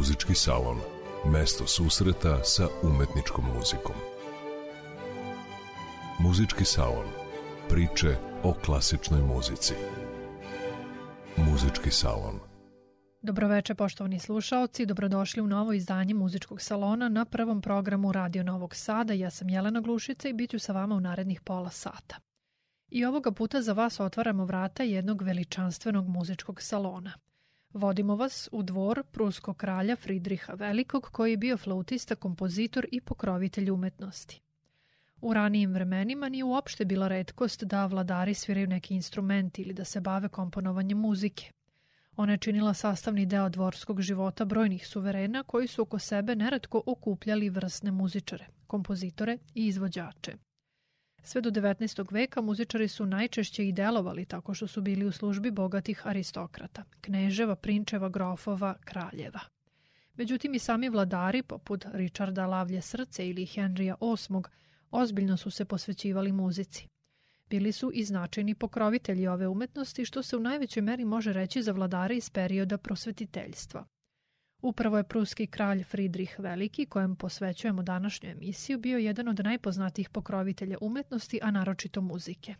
Muzički salon. Mesto susreta sa umetničkom muzikom. Muzički salon. Priče o klasičnoj muzici. Muzički salon. Dobroveče poštovani slušaoci, dobrodošli u novo izdanje Muzičkog salona na prvom programu Radio Novog Sada. Ja sam Jelena Glušica i bit ću sa vama u narednih pola sata. I ovoga puta za vas otvaramo vrata jednog veličanstvenog muzičkog salona – Vodimo vas u dvor pruskog kralja Fridriha Velikog koji je bio flautista, kompozitor i pokrovitelj umetnosti. U ranijim vremenima nije uopšte bila redkost da vladari sviraju neki instrument ili da se bave komponovanjem muzike. Ona je činila sastavni deo dvorskog života brojnih suverena koji su oko sebe neretko okupljali vrsne muzičare, kompozitore i izvođače. Sve do 19. veka muzičari su najčešće i delovali tako što su bili u službi bogatih aristokrata, kneževa, prinčeva, grofova, kraljeva. Međutim i sami vladari, poput Richarda Lavlje srce ili Henrija VIII, ozbiljno su se posvećivali muzici. Bili su i značajni pokrovitelji ove umetnosti, što se u najvećoj meri može reći za vladare iz perioda prosvetiteljstva – Upravo je pruski kralj Fridrih Veliki, kojem posvećujemo današnju emisiju, bio jedan od najpoznatijih pokrovitelja umetnosti, a naročito muzike.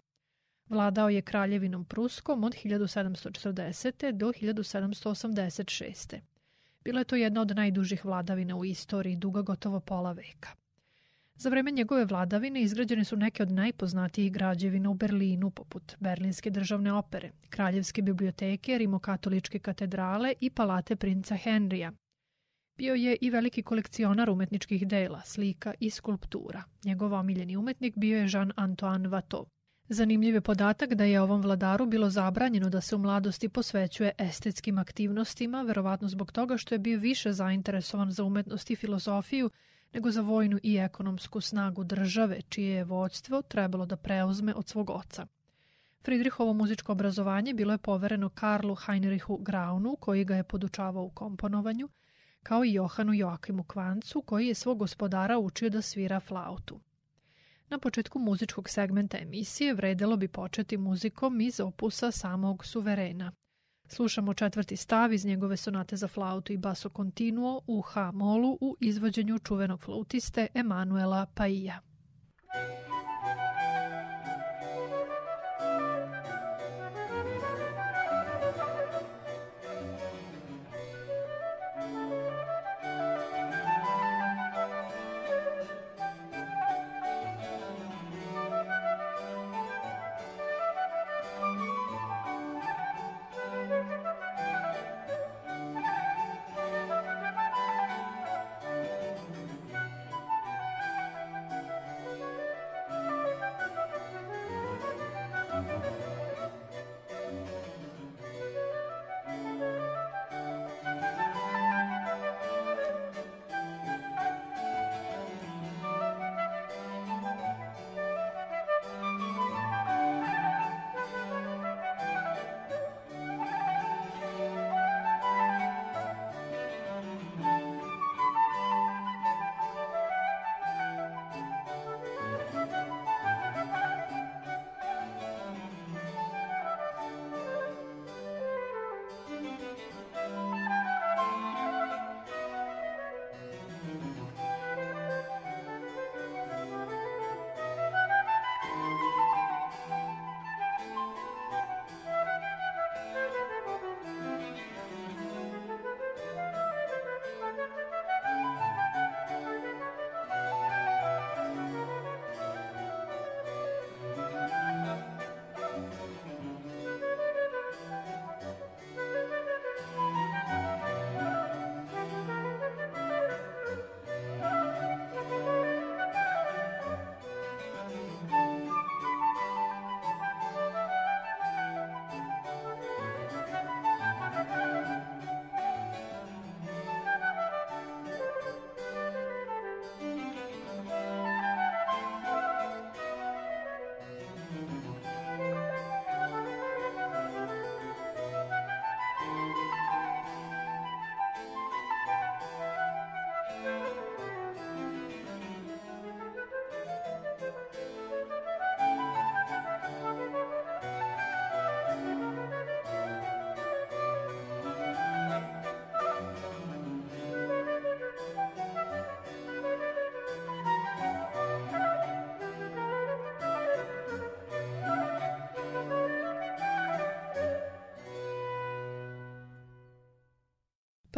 Vladao je kraljevinom Pruskom od 1740. do 1786. Bila je to jedna od najdužih vladavina u istoriji, duga gotovo pola veka. Za vreme njegove vladavine izgrađene su neke od najpoznatijih građevina u Berlinu, poput Berlinske državne opere, Kraljevske biblioteke, Rimokatoličke katedrale i palate princa Henrija. Bio je i veliki kolekcionar umetničkih dela, slika i skulptura. Njegov omiljeni umetnik bio je Jean-Antoine Watteau. Zanimljiv je podatak da je ovom vladaru bilo zabranjeno da se u mladosti posvećuje estetskim aktivnostima, verovatno zbog toga što je bio više zainteresovan za umetnost i filozofiju nego za vojnu i ekonomsku snagu države, čije je vođstvo trebalo da preuzme od svog oca. Friedrichovo muzičko obrazovanje bilo je povereno Karlu Heinrichu Graunu, koji ga je podučavao u komponovanju, kao i Johanu Joakimu Kvancu, koji je svog gospodara učio da svira flautu. Na početku muzičkog segmenta emisije vredelo bi početi muzikom iz opusa samog suverena. Slušamo četvrti stav iz njegove sonate za flautu i baso continuo u H-molu u izvođenju čuvenog flautiste Emanuela Paija.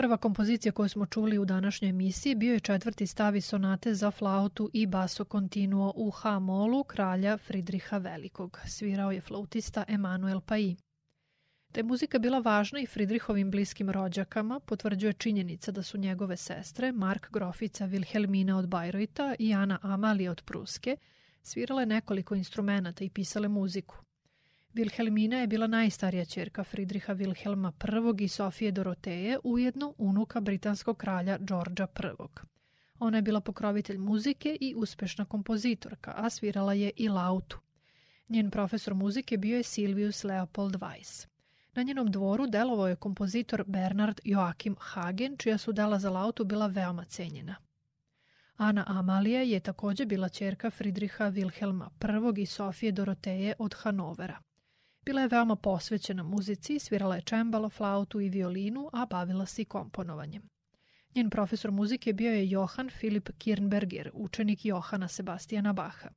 Prva kompozicija koju smo čuli u današnjoj emisiji bio je četvrti stavi sonate za flautu i baso continuo u H-molu kralja Fridriha Velikog. Svirao je flautista Emanuel Pai. Da muzika bila važna i Fridrihovim bliskim rođakama potvrđuje činjenica da su njegove sestre, Mark Grofica Wilhelmina od Bajrojta i Ana Amalija od Pruske, svirale nekoliko instrumenta i pisale muziku. Wilhelmina je bila najstarija čerka Fridriha Wilhelma I i Sofije Doroteje, ujedno unuka britanskog kralja Đorđa I. Ona je bila pokrovitelj muzike i uspešna kompozitorka, a svirala je i lautu. Njen profesor muzike bio je Silvius Leopold Weiss. Na njenom dvoru delovao je kompozitor Bernard Joachim Hagen, čija su dela za lautu bila veoma cenjena. Ana Amalija je takođe bila čerka Fridriha Wilhelma I i Sofije Doroteje od Hanovera. Bila je veoma posvećena muzici, svirala je čembalo, flautu i violinu, a bavila se i komponovanjem. Njen profesor muzike bio je Johann Philipp Kirnberger, učenik Johana Sebastijana Baha.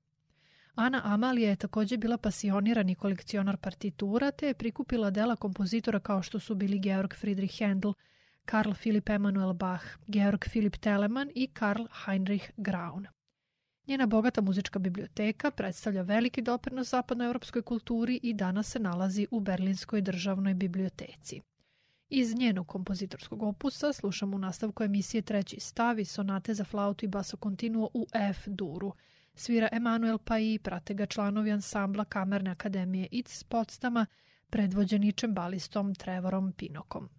Ana Amalija je takođe bila pasionirani kolekcionar partitura, te je prikupila dela kompozitora kao što su bili Georg Friedrich Händel, Karl Philipp Emanuel Bach, Georg Philipp Telemann i Karl Heinrich Graun. Njena bogata muzička biblioteka predstavlja veliki doprinos zapadnoevropskoj kulturi i danas se nalazi u Berlinskoj državnoj biblioteci. Iz njenog kompozitorskog opusa slušamo u nastavku emisije Treći stav i sonate za flautu i baso continuo u F duru. Svira Emanuel Pai, prate ga članovi ansambla Kamerne akademije iz Potsdama, predvođeni čembalistom Trevorom Pinokom.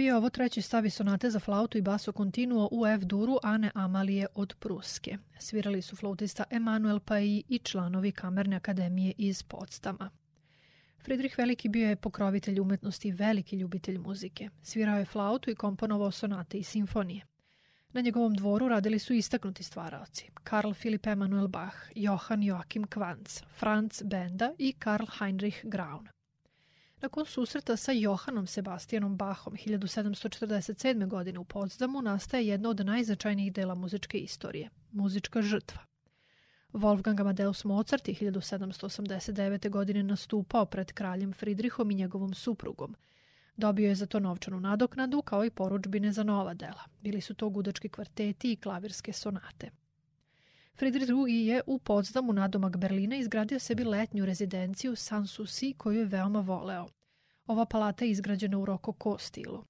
Bio ovo treći stavi sonate za flautu i baso continuo u F duru Ane Amalije od Pruske. Svirali su flautista Emanuel Pai i članovi Kamerne akademije iz Podstama. Friedrich Veliki bio je pokrovitelj umetnosti i veliki ljubitelj muzike. Svirao je flautu i komponovao sonate i simfonije. Na njegovom dvoru radili su istaknuti stvaraoci Karl Philipp Emanuel Bach, Johann Joachim Quantz, Franz Benda i Karl Heinrich Graun. Nakon susreta sa Johanom Sebastianom Bachom 1747. godine u Potsdamu nastaje jedno od najznačajnijih dela muzičke istorije – muzička žrtva. Wolfgang Amadeus Mozart je 1789. godine nastupao pred kraljem Fridrihom i njegovom suprugom. Dobio je za to novčanu nadoknadu kao i poručbine za nova dela. Bili su to gudački kvarteti i klavirske sonate. Friedrich II je u Potsdamu nadomak Berlina izgradio sebi letnju rezidenciju Sanssouci koju je veoma voleo. Ova palata je izgrađena u rokoko stilu.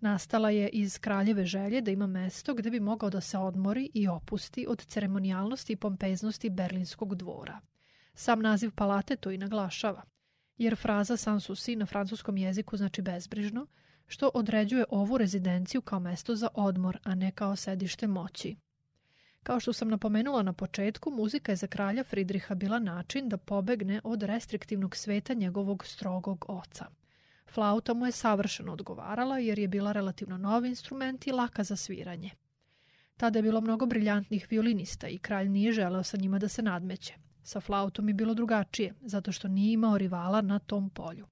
Nastala je iz kraljeve želje da ima mesto gde bi mogao da se odmori i opusti od ceremonijalnosti i pompeznosti berlinskog dvora. Sam naziv palate to i naglašava, jer fraza Sanssouci na francuskom jeziku znači bezbrižno, što određuje ovu rezidenciju kao mesto za odmor, a ne kao sedište moći. Kao što sam napomenula na početku, muzika je za kralja Fridriha bila način da pobegne od restriktivnog sveta njegovog strogog oca. Flauta mu je savršeno odgovarala jer je bila relativno nov instrument i laka za sviranje. Tada je bilo mnogo briljantnih violinista i kralj nije želeo sa njima da se nadmeće. Sa flautom je bilo drugačije, zato što nije imao rivala na tom polju.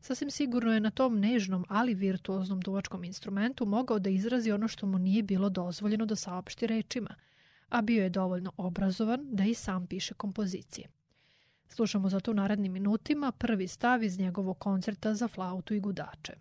Sasvim sigurno je na tom nežnom, ali virtuoznom duvačkom instrumentu mogao da izrazi ono što mu nije bilo dozvoljeno da saopšti rečima – a bio je dovoljno obrazovan da i sam piše kompozicije. Slušamo zato u narednim minutima prvi stav iz njegovog koncerta za flautu i gudače.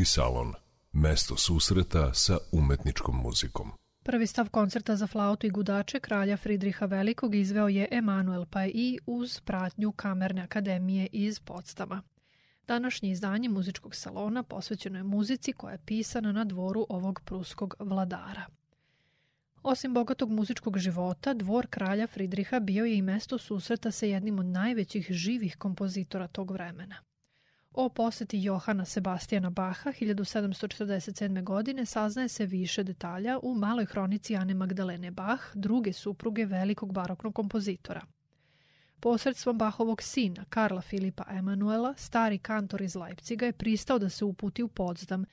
Muzički salon. Mesto susreta sa umetničkom muzikom. Prvi stav koncerta za flautu i gudače kralja Fridriha Velikog izveo je Emanuel Paji uz pratnju Kamerne akademije iz Podstama. Današnje izdanje muzičkog salona posvećeno je muzici koja je pisana na dvoru ovog pruskog vladara. Osim bogatog muzičkog života, dvor kralja Fridriha bio je i mesto susreta sa jednim od najvećih živih kompozitora tog vremena. O poseti Johana Sebastijana Baha 1747. godine saznaje se više detalja u maloj hronici Ane Magdalene Bach, druge supruge velikog baroknog kompozitora. Posredstvom Bahovog sina, Karla Filipa Emanuela, stari kantor iz Leipciga je pristao da se uputi u Potsdam,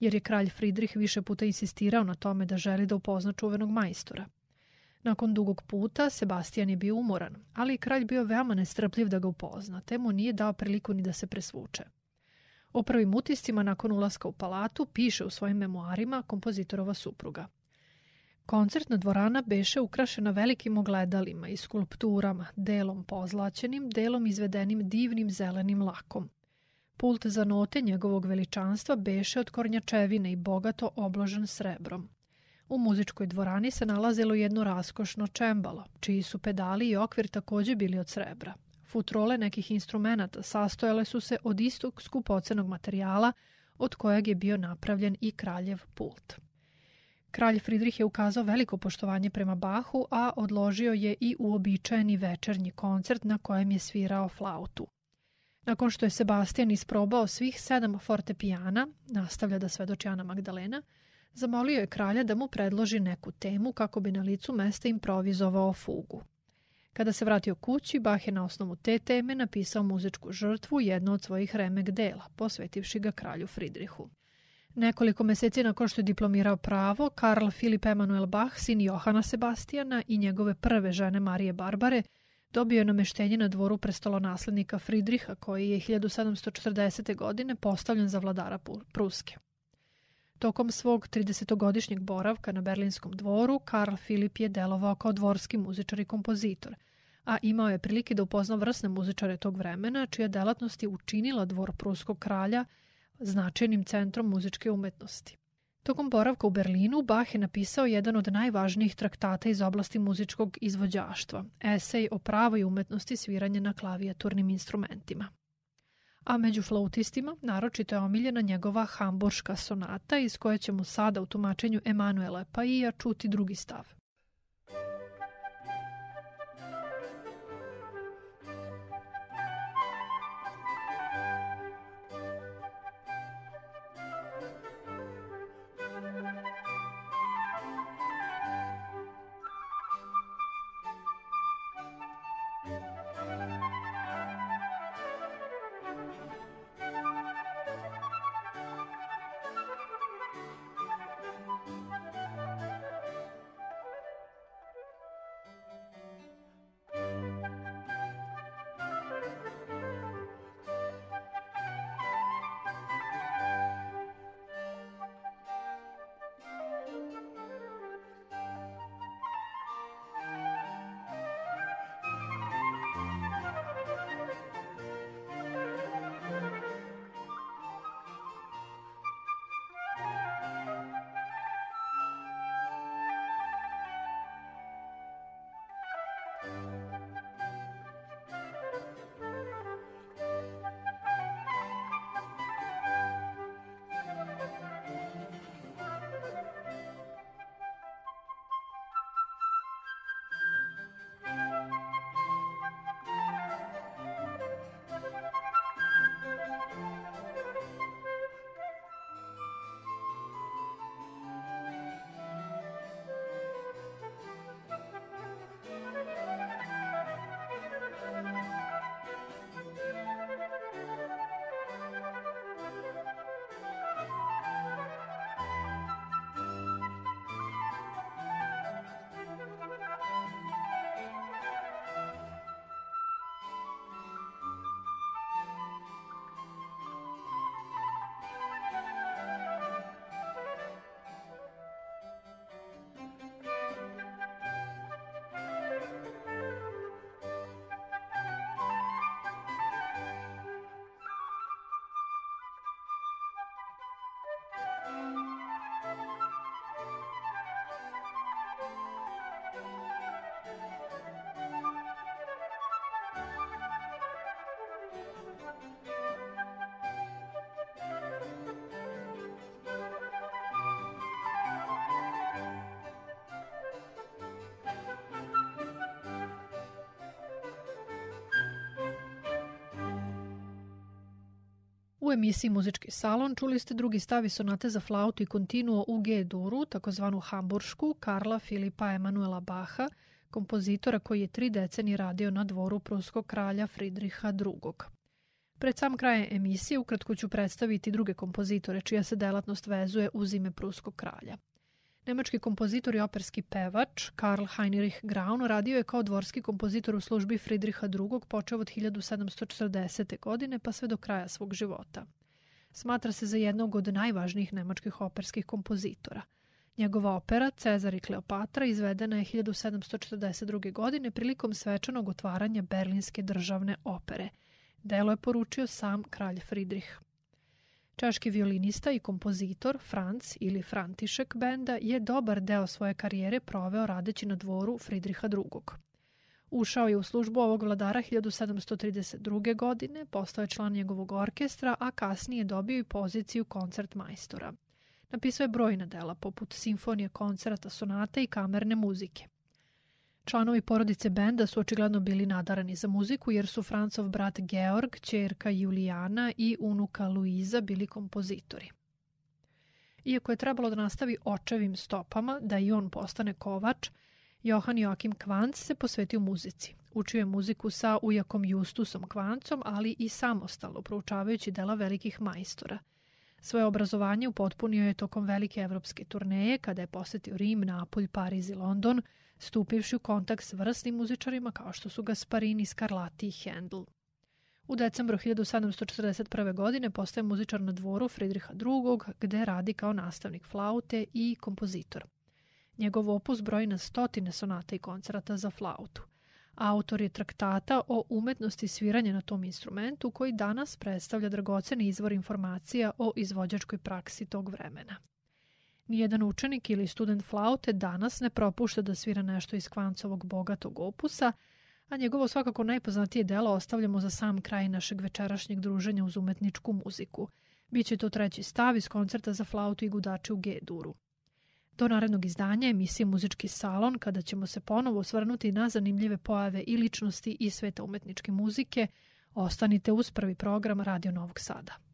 jer je kralj Fridrih više puta insistirao na tome da želi da upozna čuvenog majstora. Nakon dugog puta, Sebastijan je bio umoran, ali kralj bio veoma nestrpljiv da ga upozna, te mu nije dao priliku ni da se presvuče. O prvim utiscima nakon ulaska u palatu piše u svojim memoarima kompozitorova supruga. Koncertna dvorana beše ukrašena velikim ogledalima i skulpturama, delom pozlaćenim, delom izvedenim divnim zelenim lakom. Pult za note njegovog veličanstva beše od kornjačevine i bogato obložen srebrom. U muzičkoj dvorani se nalazilo jedno raskošno čembalo, čiji su pedali i okvir takođe bili od srebra. Futrole nekih instrumenta sastojale su se od istog skupocenog materijala od kojeg je bio napravljen i kraljev pult. Kralj Fridrih je ukazao veliko poštovanje prema Bahu, a odložio je i uobičajeni večernji koncert na kojem je svirao flautu. Nakon što je Sebastian isprobao svih sedam fortepijana, nastavlja da svedoči Ana Magdalena, zamolio je kralja da mu predloži neku temu kako bi na licu mesta improvizovao fugu. Kada se vratio kući, Bach je na osnovu te teme napisao muzičku žrtvu jedno od svojih remek dela, posvetivši ga kralju Fridrihu. Nekoliko meseci nakon što je diplomirao pravo, Karl Filip Emanuel Bach, sin Johana Sebastijana i njegove prve žene Marije Barbare, dobio je nameštenje na dvoru prestolonaslednika Fridriha, koji je 1740. godine postavljen za vladara Pruske. Tokom svog 30-godišnjeg boravka na Berlinskom dvoru, Karl Filip je delovao kao dvorski muzičar i kompozitor, a imao je prilike da upozna vrsne muzičare tog vremena, čija delatnost je učinila dvor pruskog kralja značajnim centrom muzičke umetnosti. Tokom boravka u Berlinu, Bach je napisao jedan od najvažnijih traktata iz oblasti muzičkog izvođaštva, esej o pravoj umetnosti sviranja na klavijaturnim instrumentima a među flautistima naročito je omiljena njegova hamburška sonata iz koje ćemo sada u tumačenju Emanuela Paija čuti drugi stav. U emisiji Muzički salon čuli ste drugi stavi sonate za flautu i kontinuo u G-duru, takozvanu hamburšku, Karla Filipa Emanuela Baha, kompozitora koji je tri decenije radio na dvoru pruskog kralja Fridriha II. Pred sam kraj emisije ukratko ću predstaviti druge kompozitore čija se delatnost vezuje uz ime pruskog kralja. Nemački kompozitor i operski pevač Karl Heinrich Graun radio je kao dvorski kompozitor u službi Fridriha II. počeo od 1740. godine pa sve do kraja svog života. Smatra se za jednog od najvažnijih nemačkih operskih kompozitora. Njegova opera Cezar i Kleopatra izvedena je 1742. godine prilikom svečanog otvaranja Berlinske državne opere. Delo je poručio sam kralj Fridrih. Češki violinista i kompozitor Franz ili František benda je dobar deo svoje karijere proveo radeći na dvoru Fridriha II. Ušao je u službu ovog vladara 1732. godine, postao je član njegovog orkestra, a kasnije dobio i poziciju koncertmajstora. Napisao je brojna dela, poput simfonije, koncerata, sonate i kamerne muzike. Članovi porodice benda su očigledno bili nadarani za muziku jer su Francov brat Georg, čerka Julijana i unuka Luiza bili kompozitori. Iako je trebalo da nastavi očevim stopama, da i on postane kovač, Johan Joachim Kvanc se posvetio muzici. Učio je muziku sa ujakom Justusom Kvancom, ali i samostalno, proučavajući dela velikih majstora. Svoje obrazovanje upotpunio je tokom velike evropske turneje, kada je posetio Rim, Napolj, Pariz i London – stupivši u kontakt s vrsnim muzičarima kao što su Gasparini, Scarlatti i Handel. U decembru 1741. godine postaje muzičar na dvoru Fridriha II. gde radi kao nastavnik flaute i kompozitor. Njegov opus broji na stotine sonata i koncerata za flautu. Autor je traktata o umetnosti sviranja na tom instrumentu koji danas predstavlja dragoceni izvor informacija o izvođačkoj praksi tog vremena. Nijedan učenik ili student flaute danas ne propušta da svira nešto iz Kvancovog bogatog opusa, a njegovo svakako najpoznatije delo ostavljamo za sam kraj našeg večerašnjeg druženja uz umetničku muziku. Biće to treći stav iz koncerta za flautu i gudače u G-duru. Do narednog izdanja emisije Muzički salon, kada ćemo se ponovo osvrnuti na zanimljive pojave i ličnosti i sveta umetničke muzike, ostanite uz prvi program Radio Novog Sada.